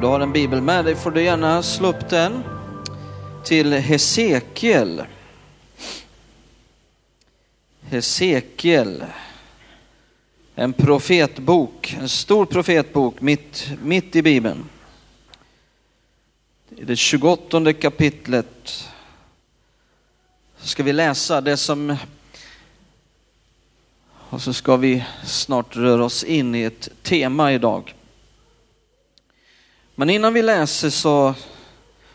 du har en bibel med dig får du gärna slå upp den till Hesekiel. Hesekiel. En profetbok, en stor profetbok mitt, mitt i Bibeln. I det 28 kapitlet ska vi läsa det som och så ska vi snart röra oss in i ett tema idag. Men innan vi läser så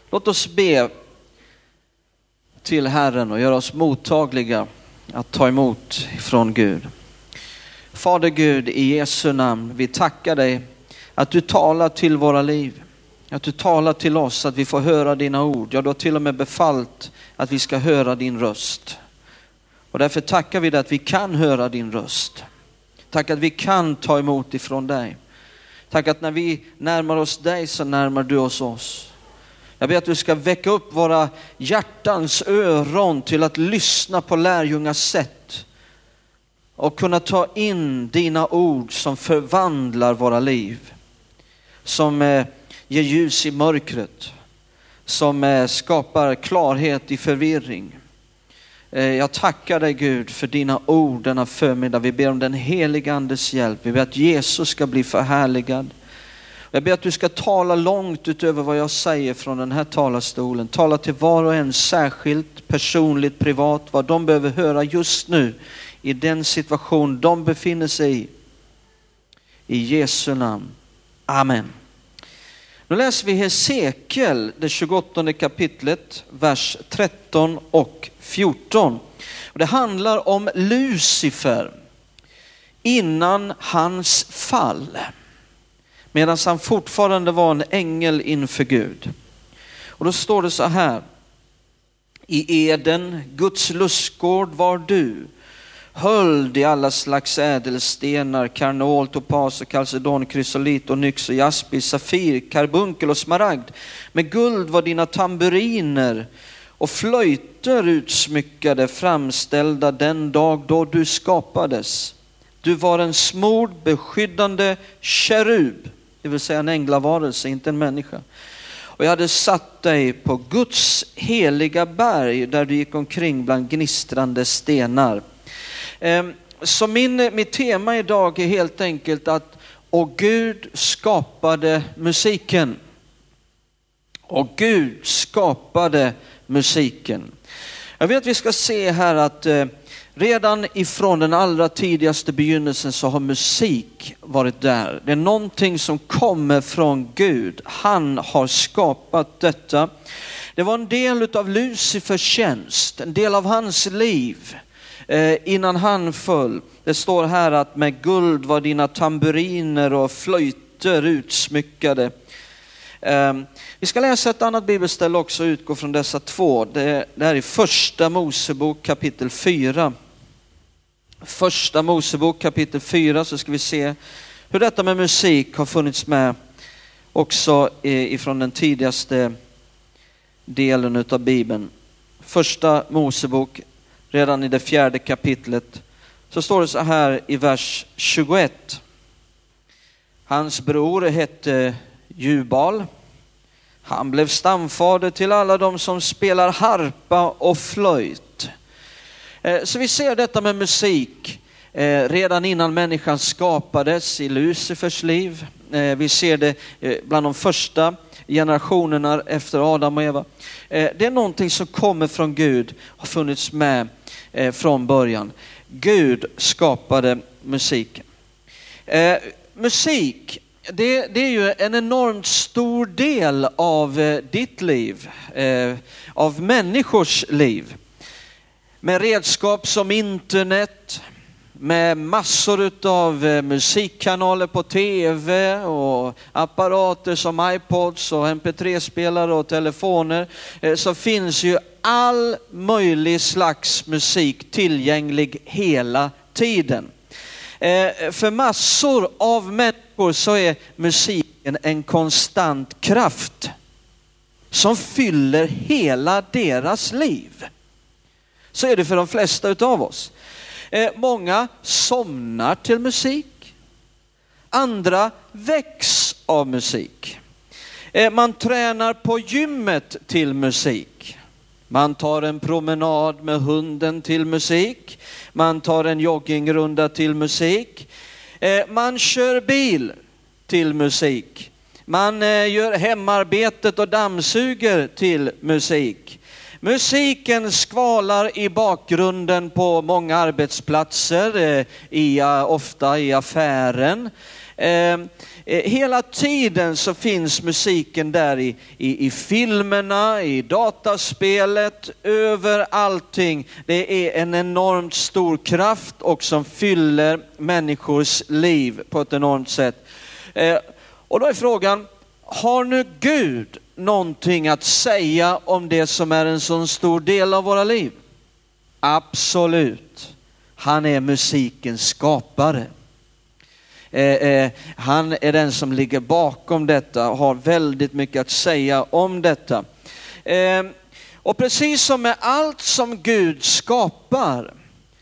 låt oss be till Herren och göra oss mottagliga att ta emot från Gud. Fader Gud, i Jesu namn, vi tackar dig att du talar till våra liv. Att du talar till oss, att vi får höra dina ord. Ja, du har till och med befallt att vi ska höra din röst. Och därför tackar vi dig att vi kan höra din röst. Tack att vi kan ta emot ifrån dig. Tack att när vi närmar oss dig så närmar du oss oss. Jag ber att du ska väcka upp våra hjärtans öron till att lyssna på lärjungars sätt och kunna ta in dina ord som förvandlar våra liv. Som eh, ger ljus i mörkret, som eh, skapar klarhet i förvirring. Eh, jag tackar dig Gud för dina ord denna förmiddag. Vi ber om den heliga Andes hjälp. Vi ber att Jesus ska bli förhärligad. Jag ber att du ska tala långt utöver vad jag säger från den här talarstolen. Tala till var och en särskilt, personligt, privat, vad de behöver höra just nu i den situation de befinner sig i. I Jesu namn. Amen. Nu läser vi Hesekiel, det 28 kapitlet, vers 13 och 14. Och det handlar om Lucifer innan hans fall. Medan han fortfarande var en ängel inför Gud. Och då står det så här. I Eden, Guds lustgård var du, höljd i alla slags ädelstenar, karnol, topas och kalcedon, krysolit och nyx och jaspis, safir, karbunkel och smaragd. Med guld var dina tamburiner och flöjter utsmyckade, framställda den dag då du skapades. Du var en smord beskyddande kerub, det vill säga en änglavarelse, inte en människa. Och jag hade satt dig på Guds heliga berg där du gick omkring bland gnistrande stenar. Ehm, så min, mitt tema idag är helt enkelt att och Gud skapade musiken. Och Gud skapade musiken. Jag vill att vi ska se här att eh, redan ifrån den allra tidigaste begynnelsen så har musik varit där. Det är någonting som kommer från Gud. Han har skapat detta. Det var en del av Lucifers tjänst, en del av hans liv eh, innan han föll. Det står här att med guld var dina tamburiner och flöjter utsmyckade. Ehm, vi ska läsa ett annat bibelställe också och utgå från dessa två. Det, det här är första Mosebok kapitel 4. Första Mosebok kapitel 4 så ska vi se hur detta med musik har funnits med också ifrån den tidigaste delen utav Bibeln. Första Mosebok, redan i det fjärde kapitlet, så står det så här i vers 21. Hans bror hette Jubal. Han blev stamfader till alla de som spelar harpa och flöjt. Eh, så vi ser detta med musik eh, redan innan människan skapades i Lucifers liv. Eh, vi ser det bland de första generationerna efter Adam och Eva. Det är någonting som kommer från Gud, har funnits med från början. Gud skapade musiken. Musik det, det, är ju en enormt stor del av eh, ditt liv, eh, av människors liv. Med redskap som internet, med massor av eh, musikkanaler på tv och apparater som iPods och mp3-spelare och telefoner eh, så finns ju all möjlig slags musik tillgänglig hela tiden. För massor av människor så är musiken en konstant kraft som fyller hela deras liv. Så är det för de flesta utav oss. Eh, många somnar till musik. Andra väcks av musik. Eh, man tränar på gymmet till musik. Man tar en promenad med hunden till musik. Man tar en joggingrunda till musik. Eh, man kör bil till musik. Man eh, gör hemarbetet och dammsuger till musik. Musiken skvalar i bakgrunden på många arbetsplatser, eh, i, ofta i affären. Ehm, eh, hela tiden så finns musiken där i, i, i filmerna, i dataspelet, över allting. Det är en enormt stor kraft och som fyller människors liv på ett enormt sätt. Eh, och då är frågan, har nu Gud någonting att säga om det som är en så stor del av våra liv? Absolut. Han är musikens skapare. Eh, eh, han är den som ligger bakom detta och har väldigt mycket att säga om detta. Eh, och precis som med allt som Gud skapar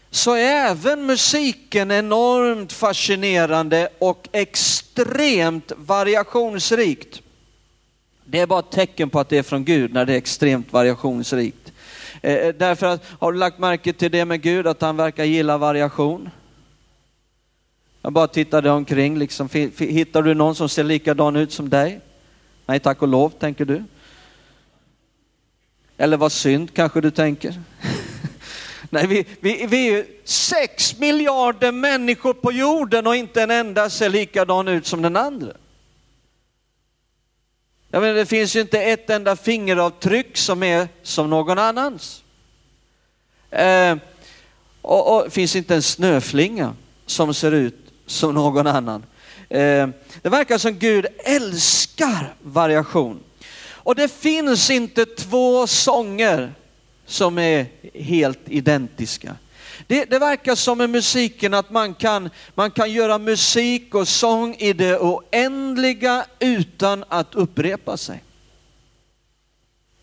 så är även musiken enormt fascinerande och extremt variationsrikt. Det är bara ett tecken på att det är från Gud när det är extremt variationsrikt. Eh, eh, därför att, har du lagt märke till det med Gud, att han verkar gilla variation? Jag bara tittade omkring, liksom, hittar du någon som ser likadan ut som dig? Nej, tack och lov, tänker du. Eller vad synd kanske du tänker. Nej, vi, vi, vi är sex miljarder människor på jorden och inte en enda ser likadan ut som den andra. Jag menar, det finns ju inte ett enda fingeravtryck som är som någon annans. Eh, och, och finns inte en snöflinga som ser ut som någon annan. Eh, det verkar som Gud älskar variation. Och det finns inte två sånger som är helt identiska. Det, det, verkar som med musiken att man kan, man kan göra musik och sång i det oändliga utan att upprepa sig.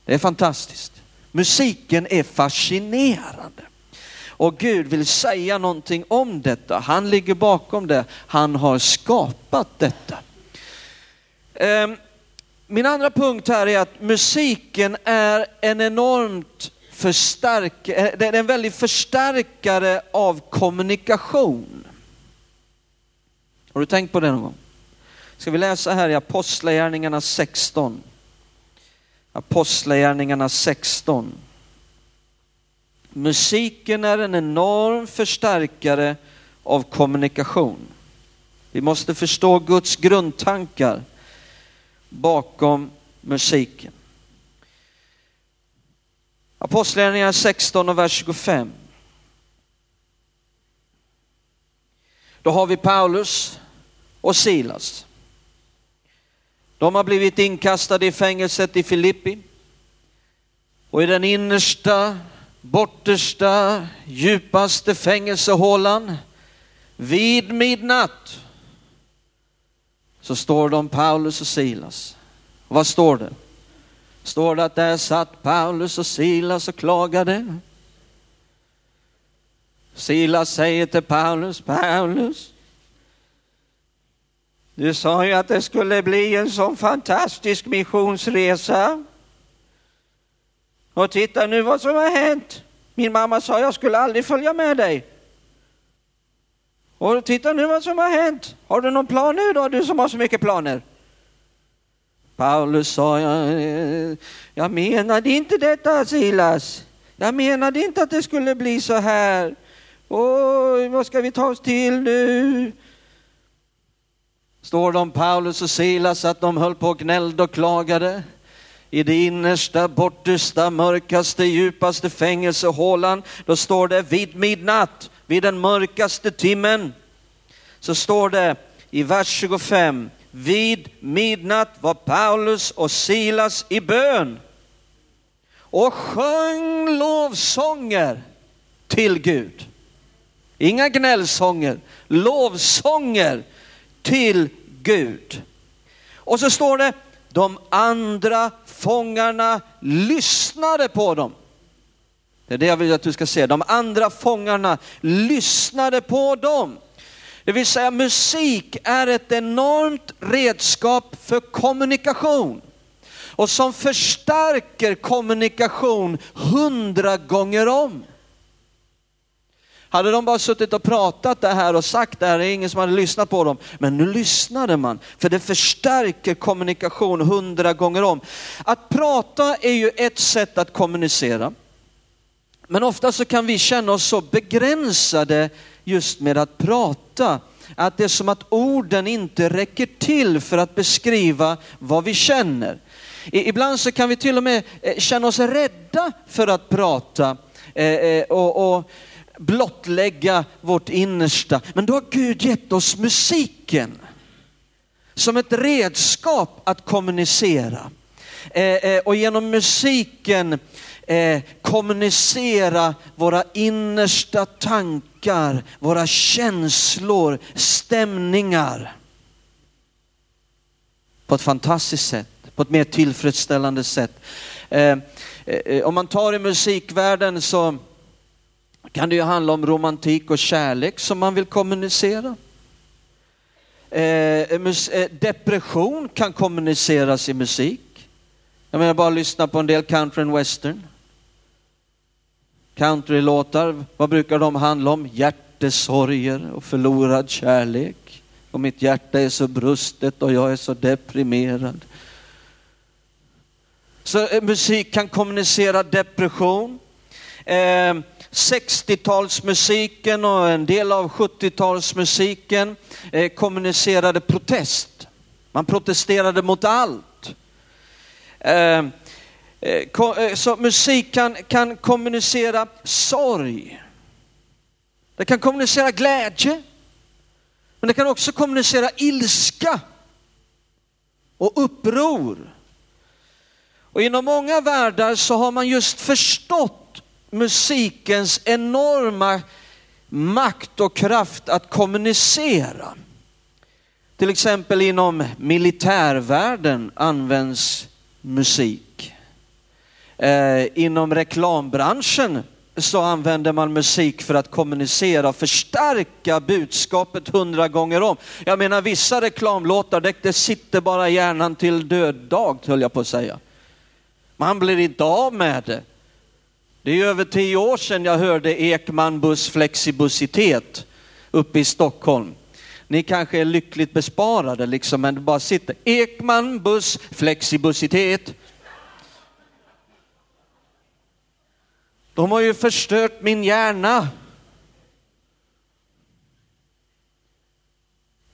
Det är fantastiskt. Musiken är fascinerande. Och Gud vill säga någonting om detta. Han ligger bakom det. Han har skapat detta. Ehm, min andra punkt här är att musiken är en enormt förstärk, eh, det är en väldig förstärkare av kommunikation. Har du tänkt på det någon gång? Ska vi läsa här i Apostlagärningarna 16. Apostlagärningarna 16. Musiken är en enorm förstärkare av kommunikation. Vi måste förstå Guds grundtankar bakom musiken. Apostlagärningarna 16 och vers 25. Då har vi Paulus och Silas. De har blivit inkastade i fängelset i Filippi. Och i den innersta, bortersta, djupaste fängelsehålan vid midnatt så står de Paulus och Silas. vad står det? står det att där satt Paulus och Silas och klagade. Silas säger till Paulus, Paulus, du sa ju att det skulle bli en sån fantastisk missionsresa. Och titta nu vad som har hänt. Min mamma sa jag skulle aldrig följa med dig. Och titta nu vad som har hänt. Har du någon plan nu då, du som har så mycket planer? Paulus sa, jag, jag menade inte detta Silas. Jag menade inte att det skulle bli så här. Oj, vad ska vi ta oss till nu? Står de Paulus och Silas att de höll på och gnällde och klagade i det innersta, bortersta, mörkaste, djupaste fängelsehålan. Då står det vid midnatt vid den mörkaste timmen, så står det i vers 25, vid midnatt var Paulus och Silas i bön och sjöng lovsånger till Gud. Inga gnällsånger, lovsånger till Gud. Och så står det, de andra fångarna lyssnade på dem. Det är det jag vill att du ska se. De andra fångarna lyssnade på dem. Det vill säga musik är ett enormt redskap för kommunikation och som förstärker kommunikation hundra gånger om. Hade de bara suttit och pratat det här och sagt det här, det är ingen som hade lyssnat på dem. Men nu lyssnade man, för det förstärker kommunikation hundra gånger om. Att prata är ju ett sätt att kommunicera. Men ofta så kan vi känna oss så begränsade just med att prata, att det är som att orden inte räcker till för att beskriva vad vi känner. Ibland så kan vi till och med eh, känna oss rädda för att prata eh, eh, och, och blottlägga vårt innersta. Men då har Gud gett oss musiken som ett redskap att kommunicera. Eh, eh, och genom musiken eh, kommunicera våra innersta tankar, våra känslor, stämningar på ett fantastiskt sätt på ett mer tillfredsställande sätt. Eh, eh, om man tar i musikvärlden så kan det ju handla om romantik och kärlek som man vill kommunicera. Eh, eh, eh, depression kan kommuniceras i musik. Jag menar bara lyssna på en del country and western. Countrylåtar, vad brukar de handla om? Hjärtesorger och förlorad kärlek. Och mitt hjärta är så brustet och jag är så deprimerad. Så eh, musik kan kommunicera depression. Eh, 60-talsmusiken och en del av 70-talsmusiken eh, kommunicerade protest. Man protesterade mot allt. Eh, eh, eh, så musik kan, kan kommunicera sorg. Det kan kommunicera glädje. Men det kan också kommunicera ilska och uppror. Och inom många världar så har man just förstått musikens enorma makt och kraft att kommunicera. Till exempel inom militärvärlden används musik. Eh, inom reklambranschen så använder man musik för att kommunicera och förstärka budskapet hundra gånger om. Jag menar vissa reklamlåtar, det, det sitter bara hjärnan till död dag höll jag på att säga. Man blir inte av med det. Det är över tio år sedan jag hörde Ekman Buss Flexibusitet uppe i Stockholm. Ni kanske är lyckligt besparade liksom, men det bara sitter Ekman Buss Flexibusitet. De har ju förstört min hjärna.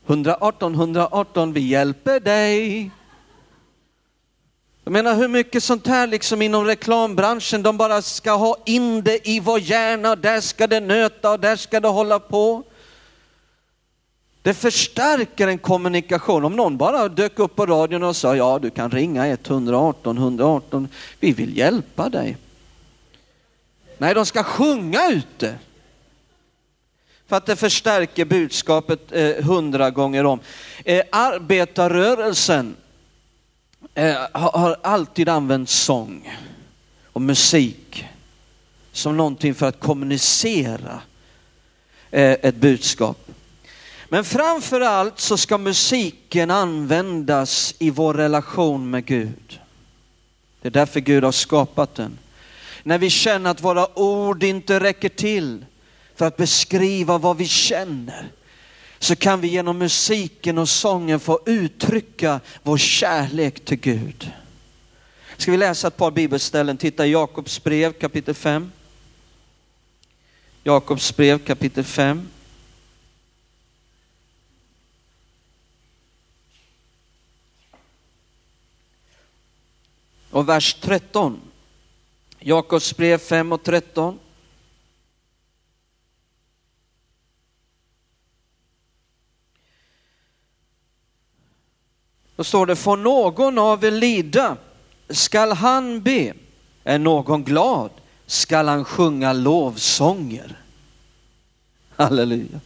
118, 118, vi hjälper dig. Jag menar hur mycket sånt här liksom inom reklambranschen, de bara ska ha in det i vår hjärna, där ska det nöta och där ska det hålla på. Det förstärker en kommunikation. Om någon bara dök upp på radion och sa ja du kan ringa 118 118, vi vill hjälpa dig. Nej, de ska sjunga ut det. För att det förstärker budskapet eh, hundra gånger om. Eh, arbetarrörelsen Eh, har alltid använt sång och musik som någonting för att kommunicera eh, ett budskap. Men framför allt så ska musiken användas i vår relation med Gud. Det är därför Gud har skapat den. När vi känner att våra ord inte räcker till för att beskriva vad vi känner så kan vi genom musiken och sången få uttrycka vår kärlek till Gud. Ska vi läsa ett par bibelställen? Titta i Jakobs brev kapitel 5. Jakobs brev kapitel 5. Och vers 13. Jakobs brev 5 och 13. Då står det, får någon av er lida, skall han be. Är någon glad, skall han sjunga lovsånger. Halleluja.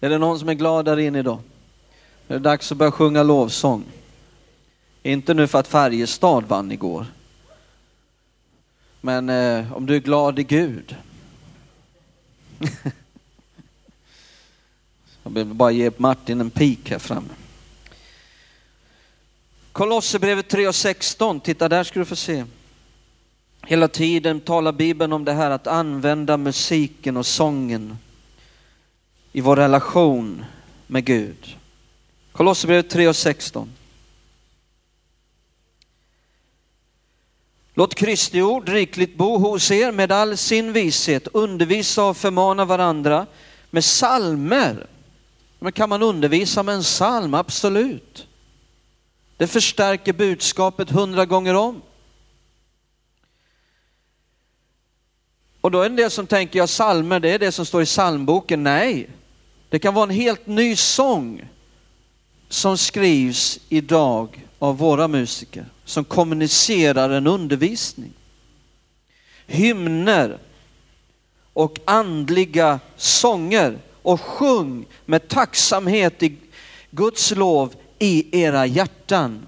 Är det någon som är glad där inne idag? Det är dags att börja sjunga lovsång. Inte nu för att Färjestad vann igår. Men eh, om du är glad i Gud. Jag vill bara ge Martin en pik här framme. Kolosserbrevet 3 och 16, titta där ska du få se. Hela tiden talar Bibeln om det här att använda musiken och sången i vår relation med Gud. Kolosserbrevet 3 och 16. Låt Kristi ord rikligt bo hos er med all sin vishet, undervisa och förmana varandra med salmer. Men kan man undervisa med en psalm? Absolut. Det förstärker budskapet hundra gånger om. Och då är det en del som tänker, ja salmer det är det som står i psalmboken. Nej, det kan vara en helt ny sång som skrivs idag av våra musiker som kommunicerar en undervisning. Hymner och andliga sånger och sjung med tacksamhet i Guds lov i era hjärtan.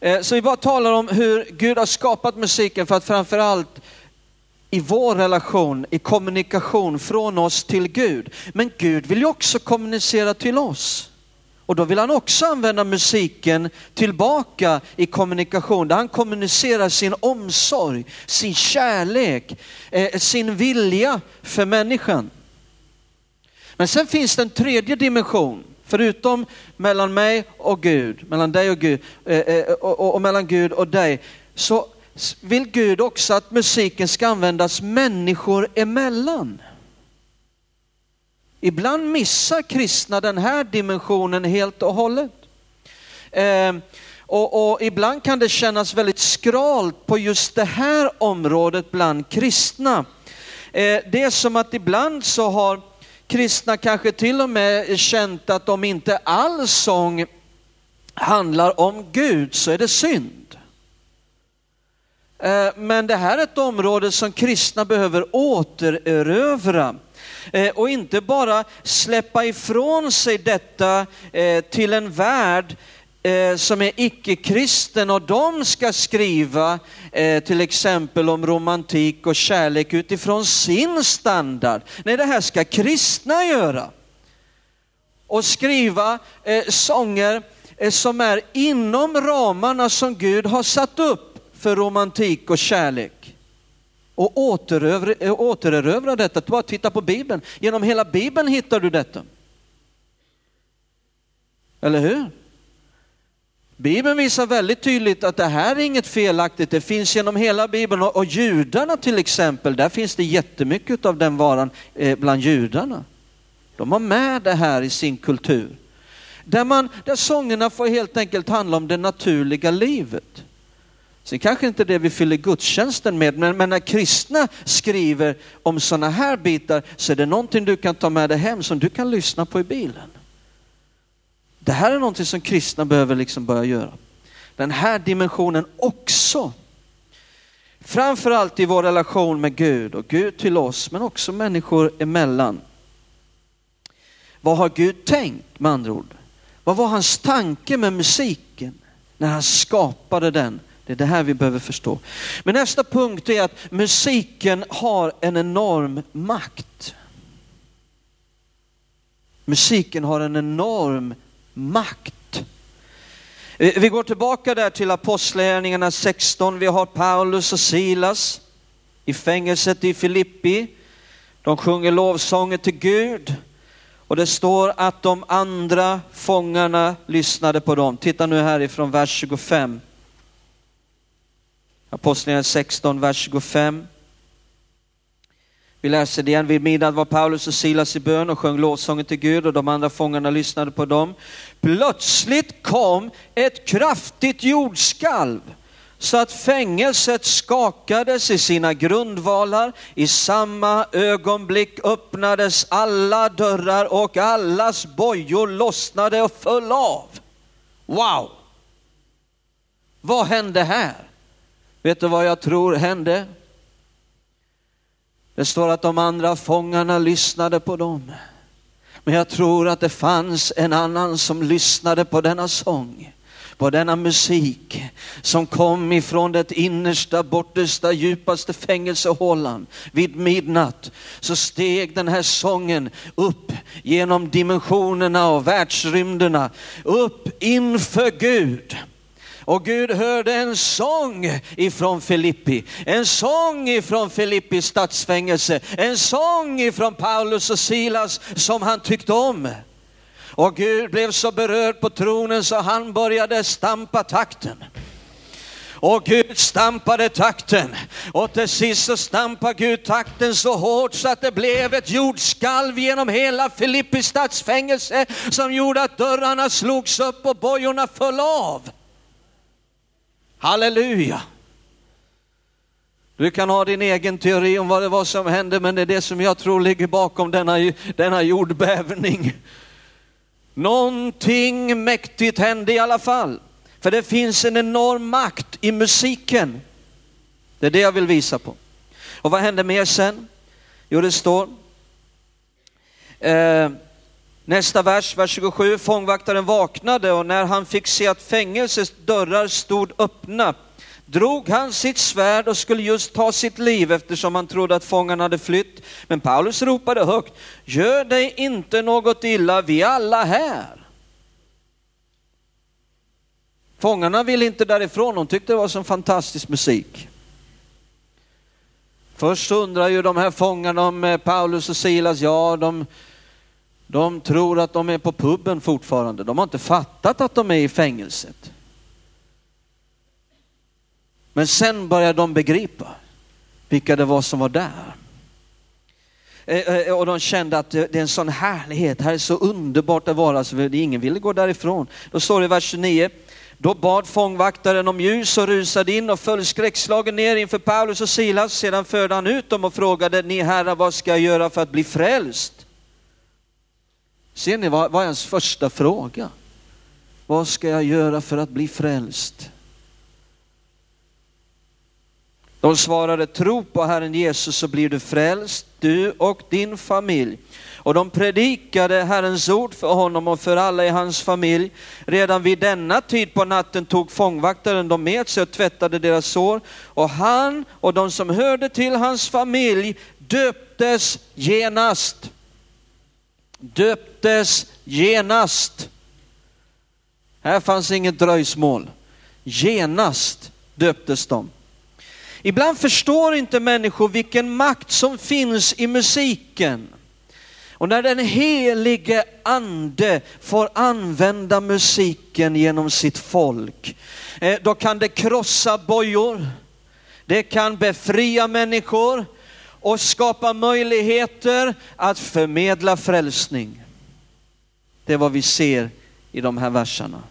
Eh, så vi bara talar om hur Gud har skapat musiken för att framförallt i vår relation, i kommunikation från oss till Gud. Men Gud vill ju också kommunicera till oss. Och då vill han också använda musiken tillbaka i kommunikation, där han kommunicerar sin omsorg, sin kärlek, eh, sin vilja för människan. Men sen finns det en tredje dimension, förutom mellan mig och Gud, mellan dig och Gud, eh, eh och, och, och mellan Gud och dig, så vill Gud också att musiken ska användas människor emellan. Ibland missar kristna den här dimensionen helt och hållet. Eh, och, och, ibland kan det kännas väldigt skralt på just det här området bland kristna. Eh, det är som att ibland så har kristna kanske till och med känt att om inte all sång handlar om Gud så är det synd. Eh, men det här är ett område som kristna behöver återerövra. Eh, och inte bara släppa ifrån sig detta eh, till en värld eh, som är icke-kristen och de ska skriva eh, till exempel om romantik och kärlek utifrån sin standard. Nej, det här ska kristna göra. Och skriva eh, sånger eh, som är inom ramarna som Gud har satt upp för romantik och kärlek och återerövra detta. Bara titta på Bibeln. Genom hela Bibeln hittar du detta. Eller hur? Bibeln visar väldigt tydligt att det här är inget felaktigt. Det finns genom hela Bibeln och, judarna till exempel, där finns det jättemycket av den varan eh, bland judarna. De har med det här i sin kultur. Där, man, där sångerna får helt enkelt handla om det naturliga livet. Sen kanske inte det vi fyller gudstjänsten med, men, men när kristna skriver om sådana här bitar så är det någonting du kan ta med dig hem som du kan lyssna på i bilen. Det här är någonting som kristna behöver liksom börja göra. Den här dimensionen också. Framförallt i vår relation med Gud och Gud till oss, men också människor emellan. Vad har Gud tänkt med andra ord? Vad var hans tanke med musiken när han skapade den? Det är det här vi behöver förstå. Men nästa punkt är att musiken har en enorm makt. Musiken har en enorm makt. Vi går tillbaka där till Apostlagärningarna 16. Vi har Paulus och Silas i fängelset i Filippi. De sjunger lovsånger till Gud. Och det står att de andra fångarna lyssnade på dem. Titta nu härifrån vers 25. Apostlagärningarna 16, vers 25. Vi läser det igen. Vid midnatt var Paulus och Silas i bön och sjöng lovsången till Gud och de andra fångarna lyssnade på dem. Plötsligt kom ett kraftigt jordskalv så att fängelset skakades i sina grundvalar. I samma ögonblick öppnades alla dörrar och allas bojor lossnade och föll av. Wow! Vad hände här? Vet du vad jag tror hände? Det står att de andra fångarna lyssnade på dem. Men jag tror att det fanns en annan som lyssnade på denna sång på denna musik som kom ifrån det innersta, bortersta, djupaste fängelsehålan. Vid midnatt så steg den här sången upp genom dimensionerna och världsrymderna, upp inför Gud. Och Gud hörde en sång ifrån Filippi, en sång ifrån Filippis stadsfängelse, en sång ifrån Paulus och Silas som han tyckte om. Och Gud blev så berörd på tronen så han började stampa takten. Och Gud stampade takten och till sist så stampade Gud takten så hårt så att det blev ett jordskalv genom hela Filippis stadsfängelse som gjorde att dörrarna slogs upp och bojorna föll av. Halleluja! Du kan ha din egen teori om vad det var som hände, men det är det som jag tror ligger bakom denna, denna jordbävning. Någonting mäktigt hände i alla fall. För det finns en enorm makt i musiken. Det är det jag vill visa på. Och vad hände mer sen? Jo, det står eh, nästa vers, vers 27. Fångvaktaren vaknade och när han fick se att fängelsets dörrar stod öppna drog han sitt svärd och skulle just ta sitt liv eftersom han trodde att fångarna hade flytt. Men Paulus ropade högt, gör dig inte något illa, vi är alla här. Fångarna ville inte därifrån, de tyckte det var så fantastisk musik. Först undrar ju de här fångarna om eh, Paulus och Silas, ja de, de tror att de är på puben fortfarande. De har inte fattat att de är i fängelset. Men sen började de begripa vilka det var som var där. Eh, eh, och de kände att det är en sån härlighet, här är så underbart att vara, så ingen ville gå därifrån. Då står det i vers 29, då bad fångvaktaren om ljus och rusade in och föll skräckslagen ner inför Paulus och Silas. Sedan förde han ut dem och frågade, ni herrar vad ska jag göra för att bli frälst? Ser ni vad var hans första fråga? Vad ska jag göra för att bli frälst? De svarade, tro på Herren Jesus så blir du frälst, du och din familj. Och de predikade Herrens ord för honom och för alla i hans familj. Redan vid denna tid på natten tog fångvaktaren dem med sig och tvättade deras sår. Och han och de som hörde till hans familj döptes genast. Döptes genast. Här fanns inget dröjsmål. Genast döptes de. Ibland förstår inte människor vilken makt som finns i musiken. Och när den helige ande får använda musiken genom sitt folk, eh, då kan det krossa bojor, det kan befria människor och skapa möjligheter att förmedla frälsning. Det är vad vi ser i de här verserna.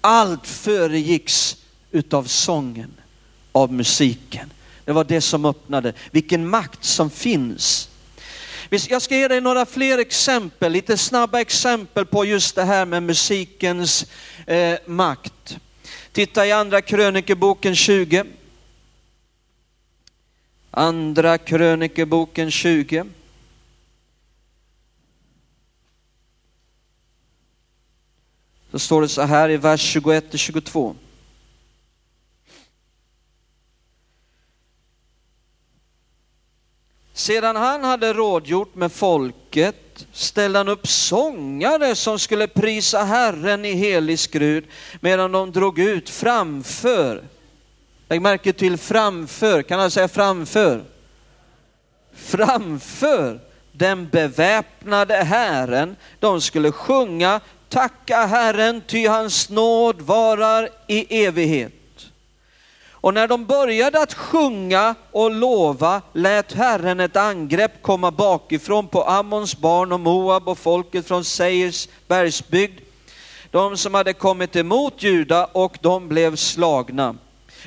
Allt föregicks utav sången av musiken. Det var det som öppnade, vilken makt som finns. Jag ska ge dig några fler exempel, lite snabba exempel på just det här med musikens eh, makt. Titta i andra krönikeboken 20. Andra krönikeboken 20. Så står det så här i vers 21 22. Sedan han hade rådgjort med folket ställde han upp sångare som skulle prisa Herren i helig skrud medan de drog ut framför. Lägg märke till framför, kan han säga framför? Framför den beväpnade Herren. De skulle sjunga, tacka Herren ty hans nåd varar i evighet. Och när de började att sjunga och lova lät Herren ett angrepp komma bakifrån på Ammons barn och Moab och folket från Seirs bergsbygd. De som hade kommit emot Juda och de blev slagna.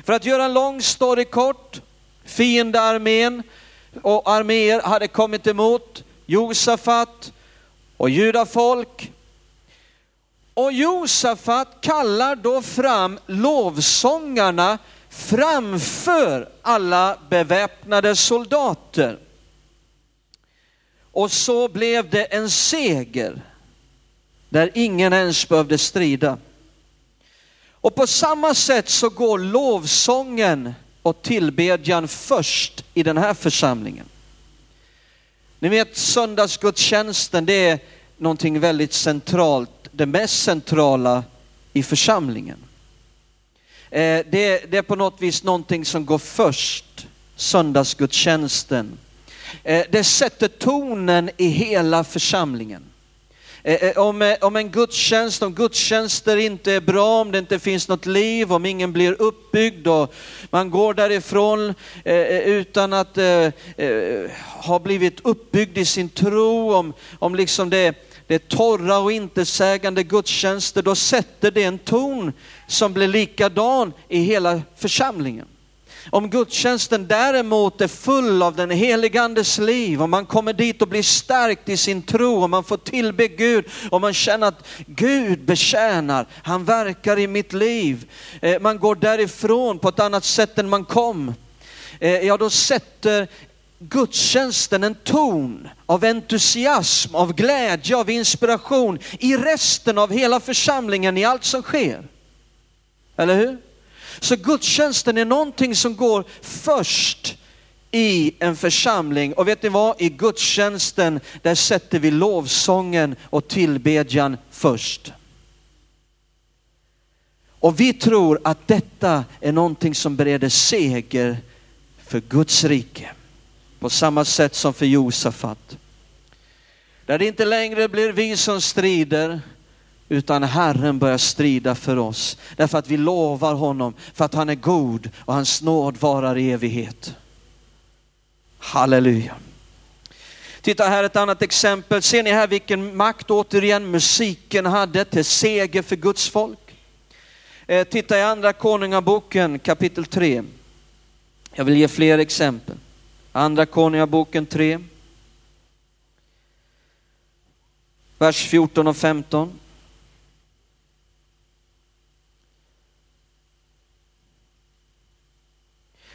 För att göra en lång story kort, fiendearmén och arméer hade kommit emot Josafat och judafolk. Och Josafat kallar då fram lovsångarna framför alla beväpnade soldater. Och så blev det en seger där ingen ens behövde strida. Och på samma sätt så går lovsången och tillbedjan först i den här församlingen. Ni vet söndagsgudstjänsten, det är någonting väldigt centralt, det mest centrala i församlingen. Eh, det, är på något vis någonting som går först, söndagsgudstjänsten. Eh, det sätter tonen i hela församlingen. Eh, eh, om, eh, om en gudstjänst, om gudstjänster inte är bra, om det inte finns något liv, om ingen blir uppbyggd och man går därifrån utan att ha blivit uppbyggd i sin tro, om, om liksom det det är torra och intetsägande gudstjänster, då sätter det en ton som blir likadan i hela församlingen. Om gudstjänsten däremot är full av den helige andes liv, och man kommer dit och blir stärkt i sin tro och man får tillbe Gud och man känner att Gud betjänar, han verkar i mitt liv. Eh, man går därifrån på ett annat sätt än man kom. Eh, ja, då sätter gudstjänsten en ton av entusiasm, av glädje, av inspiration i resten av hela församlingen i allt som sker. Eller hur? Så gudstjänsten är någonting som går först i en församling. Och vet ni vad? I gudstjänsten, där sätter vi lovsången och tillbedjan först. Och vi tror att detta är någonting som bereder seger för Guds rike på samma sätt som för Josafat. Där det inte längre blir vi som strider, utan Herren börjar strida för oss. Därför att vi lovar honom, för att han är god och hans nåd varar i evighet. Halleluja. Titta här ett annat exempel. Ser ni här vilken makt återigen musiken hade till seger för Guds folk? Eh, titta i andra konungaboken kapitel 3. Jag vill ge fler exempel. Andra Konungaboken 3. Vers 14 och 15.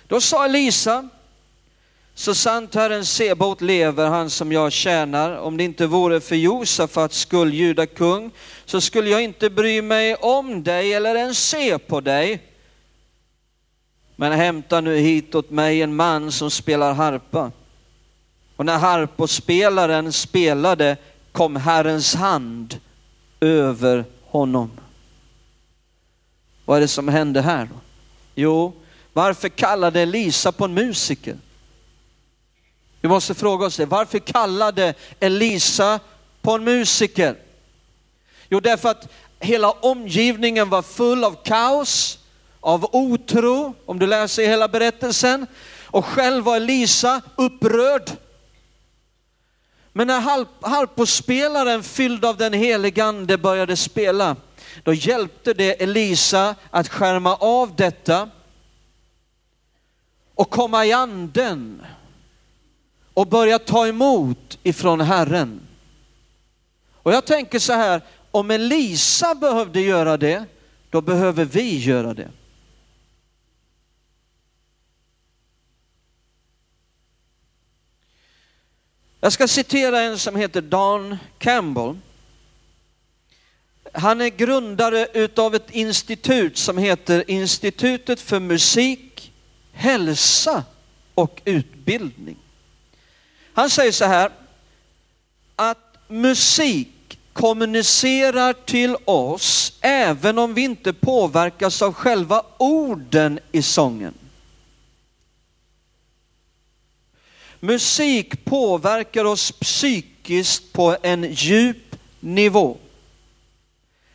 Då sa Elisa, så sant Herren Sebot lever, han som jag tjänar, om det inte vore för Josafats skull, judakung, så skulle jag inte bry mig om dig eller ens se på dig. Men hämta nu hit åt mig en man som spelar harpa. Och när harpospelaren spelade kom Herrens hand över honom. Vad är det som hände här då? Jo, varför kallade Elisa på en musiker? Vi måste fråga oss det. Varför kallade Elisa på en musiker? Jo, därför att hela omgivningen var full av kaos av otro, om du läser hela berättelsen. Och själv var Elisa upprörd. Men när harpospelaren fylld av den helige ande började spela, då hjälpte det Elisa att skärma av detta och komma i anden och börja ta emot ifrån Herren. Och jag tänker så här, om Elisa behövde göra det, då behöver vi göra det. Jag ska citera en som heter Dan Campbell. Han är grundare utav ett institut som heter Institutet för musik, hälsa och utbildning. Han säger så här, att musik kommunicerar till oss även om vi inte påverkas av själva orden i sången. Musik påverkar oss psykiskt på en djup nivå.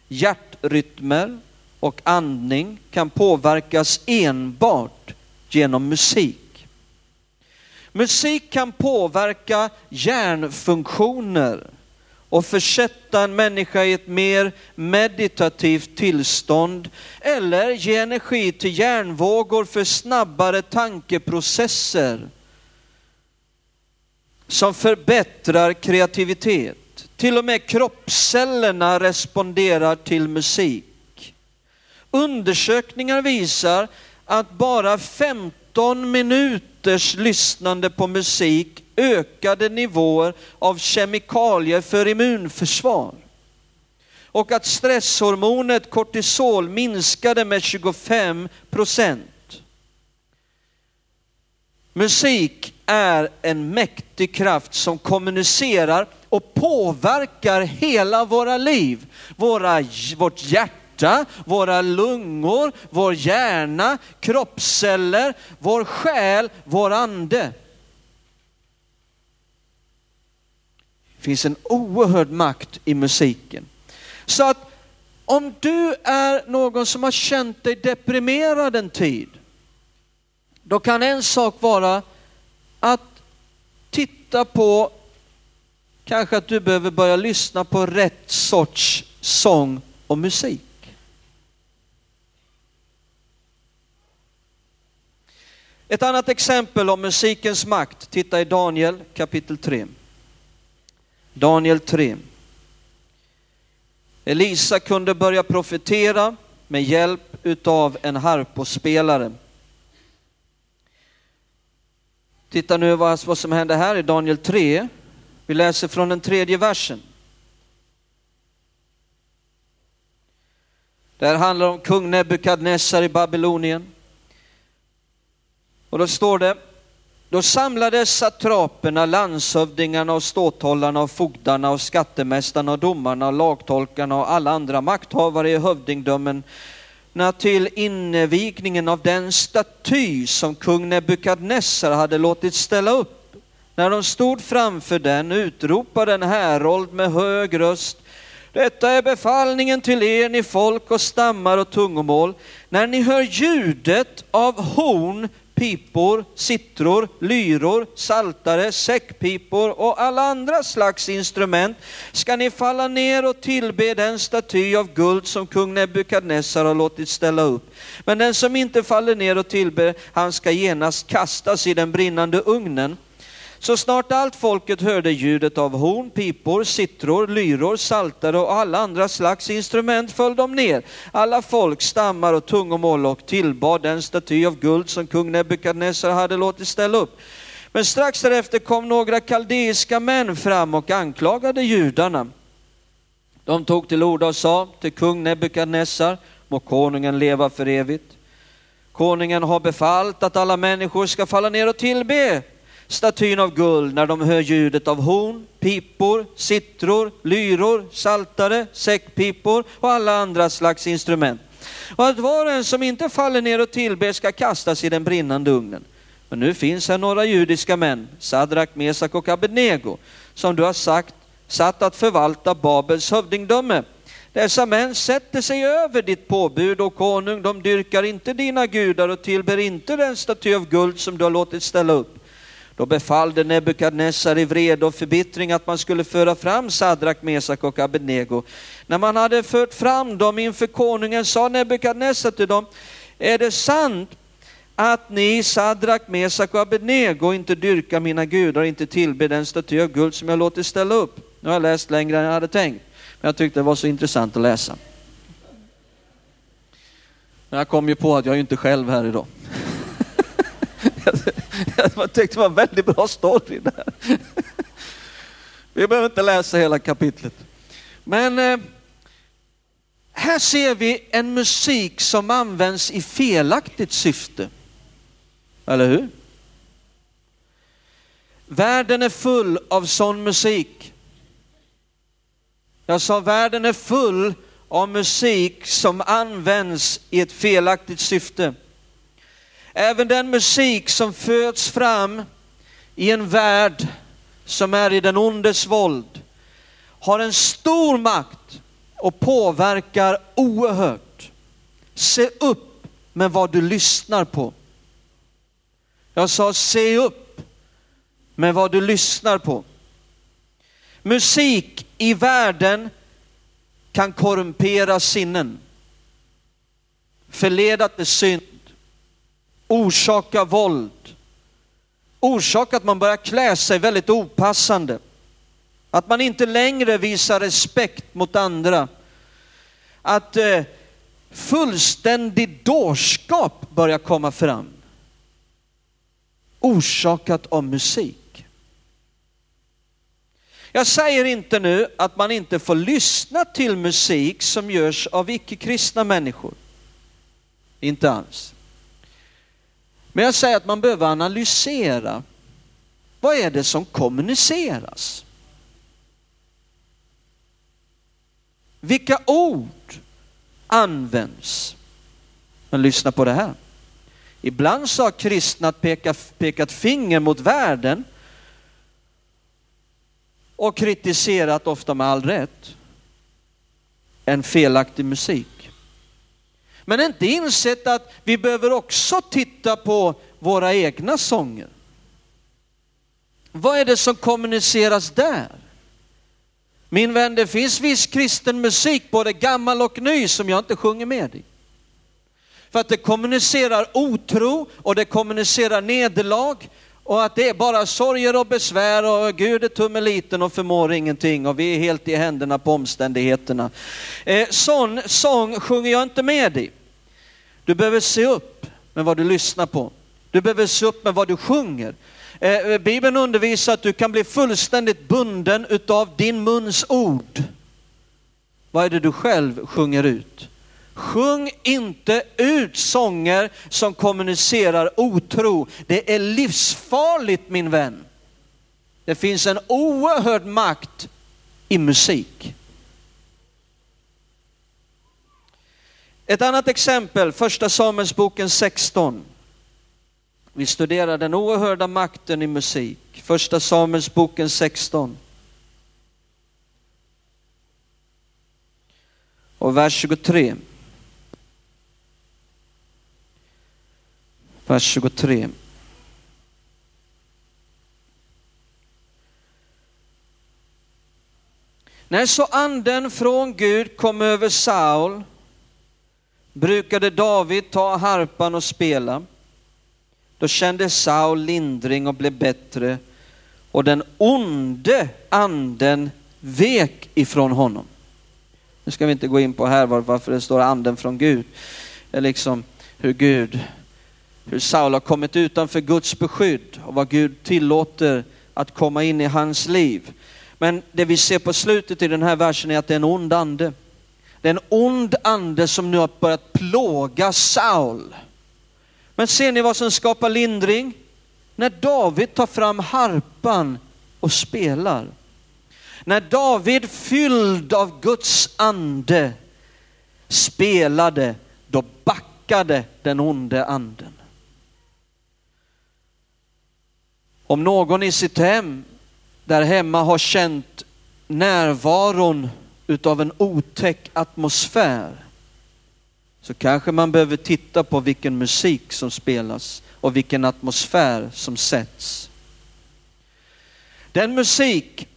Hjärtrytmer och andning kan påverkas enbart genom musik. Musik kan påverka hjärnfunktioner och försätta en människa i ett mer meditativt tillstånd eller ge energi till hjärnvågor för snabbare tankeprocesser som förbättrar kreativitet. Till och med kroppscellerna responderar till musik. Undersökningar visar att bara 15 minuters lyssnande på musik ökade nivåer av kemikalier för immunförsvar. Och att stresshormonet kortisol minskade med 25 procent. Musik är en mäktig kraft som kommunicerar och påverkar hela våra liv. Våra, vårt hjärta, våra lungor, vår hjärna, kroppsceller, vår själ, vår ande. Det finns en oerhörd makt i musiken. Så att om du är någon som har känt dig deprimerad en tid, då kan en sak vara att titta på kanske att du behöver börja lyssna på rätt sorts sång och musik. Ett annat exempel om musikens makt, titta i Daniel kapitel 3. Daniel 3. Elisa kunde börja profetera med hjälp utav en harpospelare. Titta nu vad, vad som händer här i Daniel 3. Vi läser från den tredje versen. Det här handlar om kung Nebukadnessar i Babylonien. Och då står det, då samlades satraperna, landshövdingarna och ståthållarna och fogdarna och skattemästarna och domarna och lagtolkarna och alla andra makthavare i hövdingdömen till invigningen av den staty som kung Nebukadnessar hade låtit ställa upp. När de stod framför den utropade en härold med hög röst detta är befallningen till er, ni folk och stammar och tungomål. När ni hör ljudet av horn, pipor, sittror, lyror, saltare, säckpipor och alla andra slags instrument ska ni falla ner och tillbe den staty av guld som kung Nebukadnessar har låtit ställa upp. Men den som inte faller ner och tillber, han ska genast kastas i den brinnande ugnen. Så snart allt folket hörde ljudet av horn, pipor, sittror, lyror, saltare och alla andra slags instrument föll de ner. Alla folk, stammar och tungomål och tillbad den staty av guld som kung Nebukadnessar hade låtit ställa upp. Men strax därefter kom några kaldeiska män fram och anklagade judarna. De tog till orda och sa till kung Nebukadnessar, må konungen leva för evigt. Konungen har befallt att alla människor ska falla ner och tillbe statyn av guld när de hör ljudet av horn, pipor, sittror, lyror, saltare, säckpipor och alla andra slags instrument. Och att var och en som inte faller ner och tillber ska kastas i den brinnande ugnen. Men nu finns här några judiska män, Sadrak, Mesak och Abednego, som du har sagt satt att förvalta Babels hövdingdöme. Dessa män sätter sig över ditt påbud och konung, de dyrkar inte dina gudar och tillber inte den staty av guld som du har låtit ställa upp. Då befallde Nebukadnessar i vrede och förbittring att man skulle föra fram Sadrak, Mesak och Abednego. När man hade fört fram dem inför konungen sa Nebukadnessar till dem, är det sant att ni Sadrak, Mesak och Abednego inte dyrkar mina gudar och inte tillber den staty av guld som jag låtit ställa upp? Nu har jag läst längre än jag hade tänkt, men jag tyckte det var så intressant att läsa. Men jag kom ju på att jag är inte själv här idag. Jag tyckte det var en väldigt bra story där. Vi behöver inte läsa hela kapitlet. Men eh, här ser vi en musik som används i felaktigt syfte. Eller hur? Världen är full av sån musik. Jag sa världen är full av musik som används i ett felaktigt syfte. Även den musik som föds fram i en värld som är i den ondes våld har en stor makt och påverkar oerhört. Se upp med vad du lyssnar på. Jag sa se upp med vad du lyssnar på. Musik i världen kan korrumpera sinnen, förleda till synd, orsaka våld, orsaka att man börjar klä sig väldigt opassande, att man inte längre visar respekt mot andra, att eh, fullständig dårskap börjar komma fram, orsakat av musik. Jag säger inte nu att man inte får lyssna till musik som görs av icke-kristna människor. Inte alls. Men jag säger att man behöver analysera. Vad är det som kommuniceras? Vilka ord används? Men lyssna på det här. Ibland så har kristna pekat, pekat finger mot världen och kritiserat, ofta med all rätt, en felaktig musik. Men inte insett att vi behöver också titta på våra egna sånger. Vad är det som kommuniceras där? Min vän, det finns viss kristen musik, både gammal och ny, som jag inte sjunger med i. För att det kommunicerar otro och det kommunicerar nederlag och att det är bara sorger och besvär och Gud är tummeliten och förmår ingenting och vi är helt i händerna på omständigheterna. Eh, sån sång sjunger jag inte med i. Du behöver se upp med vad du lyssnar på. Du behöver se upp med vad du sjunger. Eh, eh, Bibeln undervisar att du kan bli fullständigt bunden utav din muns ord. Vad är det du själv sjunger ut? Sjung inte ut sånger som kommunicerar otro. Det är livsfarligt min vän. Det finns en oerhörd makt i musik. Ett annat exempel, första Samuelsboken 16. Vi studerar den oerhörda makten i musik. Första Samuelsboken 16. Och vers 23. vers 23. När så anden från Gud kom över Saul brukade David ta harpan och spela. Då kände Saul lindring och blev bättre och den onde anden vek ifrån honom. Nu ska vi inte gå in på här varför det står anden från Gud. Det är liksom hur Gud hur Saul har kommit utanför Guds beskydd och vad Gud tillåter att komma in i hans liv. Men det vi ser på slutet i den här versen är att det är en ond ande. Det är en ond ande som nu har börjat plåga Saul. Men ser ni vad som skapar lindring? När David tar fram harpan och spelar. När David fylld av Guds ande spelade, då backade den onde anden. Om någon i sitt hem där hemma har känt närvaron utav en otäck atmosfär så kanske man behöver titta på vilken musik som spelas och vilken atmosfär som sätts. Den musik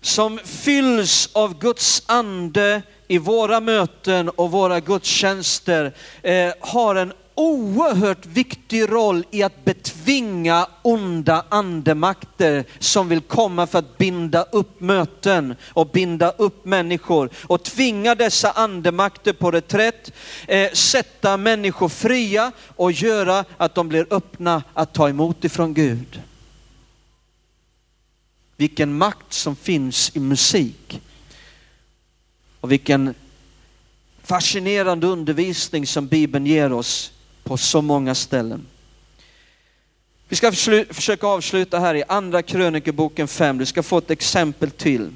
som fylls av Guds ande i våra möten och våra gudstjänster eh, har en oerhört viktig roll i att betvinga onda andemakter som vill komma för att binda upp möten och binda upp människor och tvinga dessa andemakter på reträtt, eh, sätta människor fria och göra att de blir öppna att ta emot ifrån Gud. Vilken makt som finns i musik och vilken fascinerande undervisning som Bibeln ger oss på så många ställen. Vi ska försöka avsluta här i andra krönikeboken 5. Du ska få ett exempel till.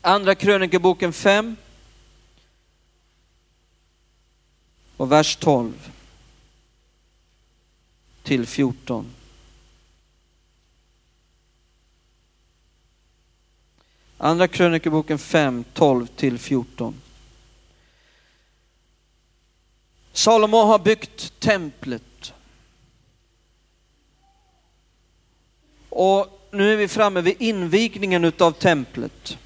Andra krönikeboken 5 och vers 12 till 14. Andra krönikeboken 5, 12 till 14. Salomo har byggt templet. Och nu är vi framme vid invigningen utav templet.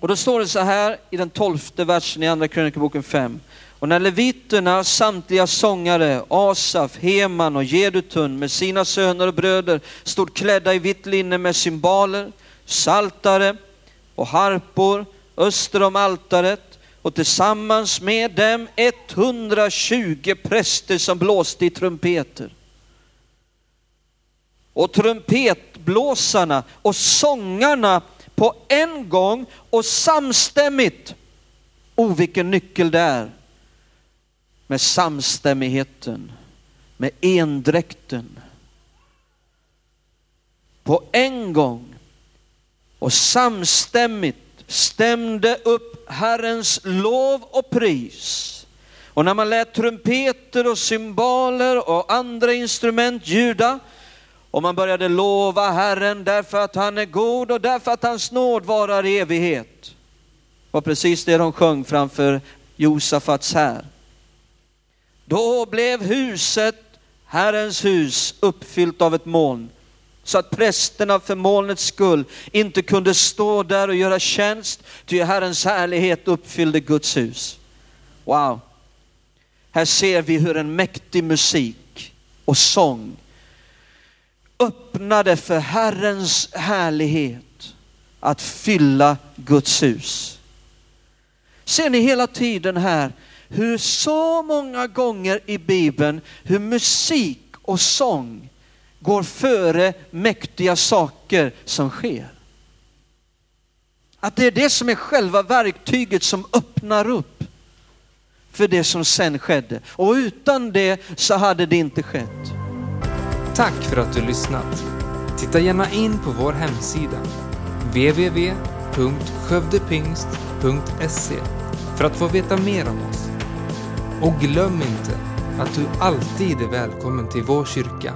Och då står det så här i den tolfte versen i andra krönikeboken 5. Och när leviterna, samtliga sångare, Asaf, Heman och Jedutun med sina söner och bröder stod klädda i vitt linne med symboler, saltare och harpor öster om altaret och tillsammans med dem 120 präster som blåste i trumpeter. Och trumpetblåsarna och sångarna på en gång och samstämmigt. Oh, vilken nyckel det är med samstämmigheten, med endräkten. På en gång och samstämmigt stämde upp Herrens lov och pris. Och när man lät trumpeter och cymbaler och andra instrument ljuda och man började lova Herren därför att han är god och därför att hans nåd varar i evighet. Det var precis det de sjöng framför Josafats här. Då blev huset, Herrens hus, uppfyllt av ett moln så att prästerna för molnets skull inte kunde stå där och göra tjänst, ty Herrens härlighet uppfyllde Guds hus. Wow! Här ser vi hur en mäktig musik och sång öppnade för Herrens härlighet att fylla Guds hus. Ser ni hela tiden här hur så många gånger i Bibeln hur musik och sång går före mäktiga saker som sker. Att det är det som är själva verktyget som öppnar upp för det som sen skedde. Och utan det så hade det inte skett. Tack för att du lyssnat. Titta gärna in på vår hemsida www.skövdepingst.se för att få veta mer om oss. Och glöm inte att du alltid är välkommen till vår kyrka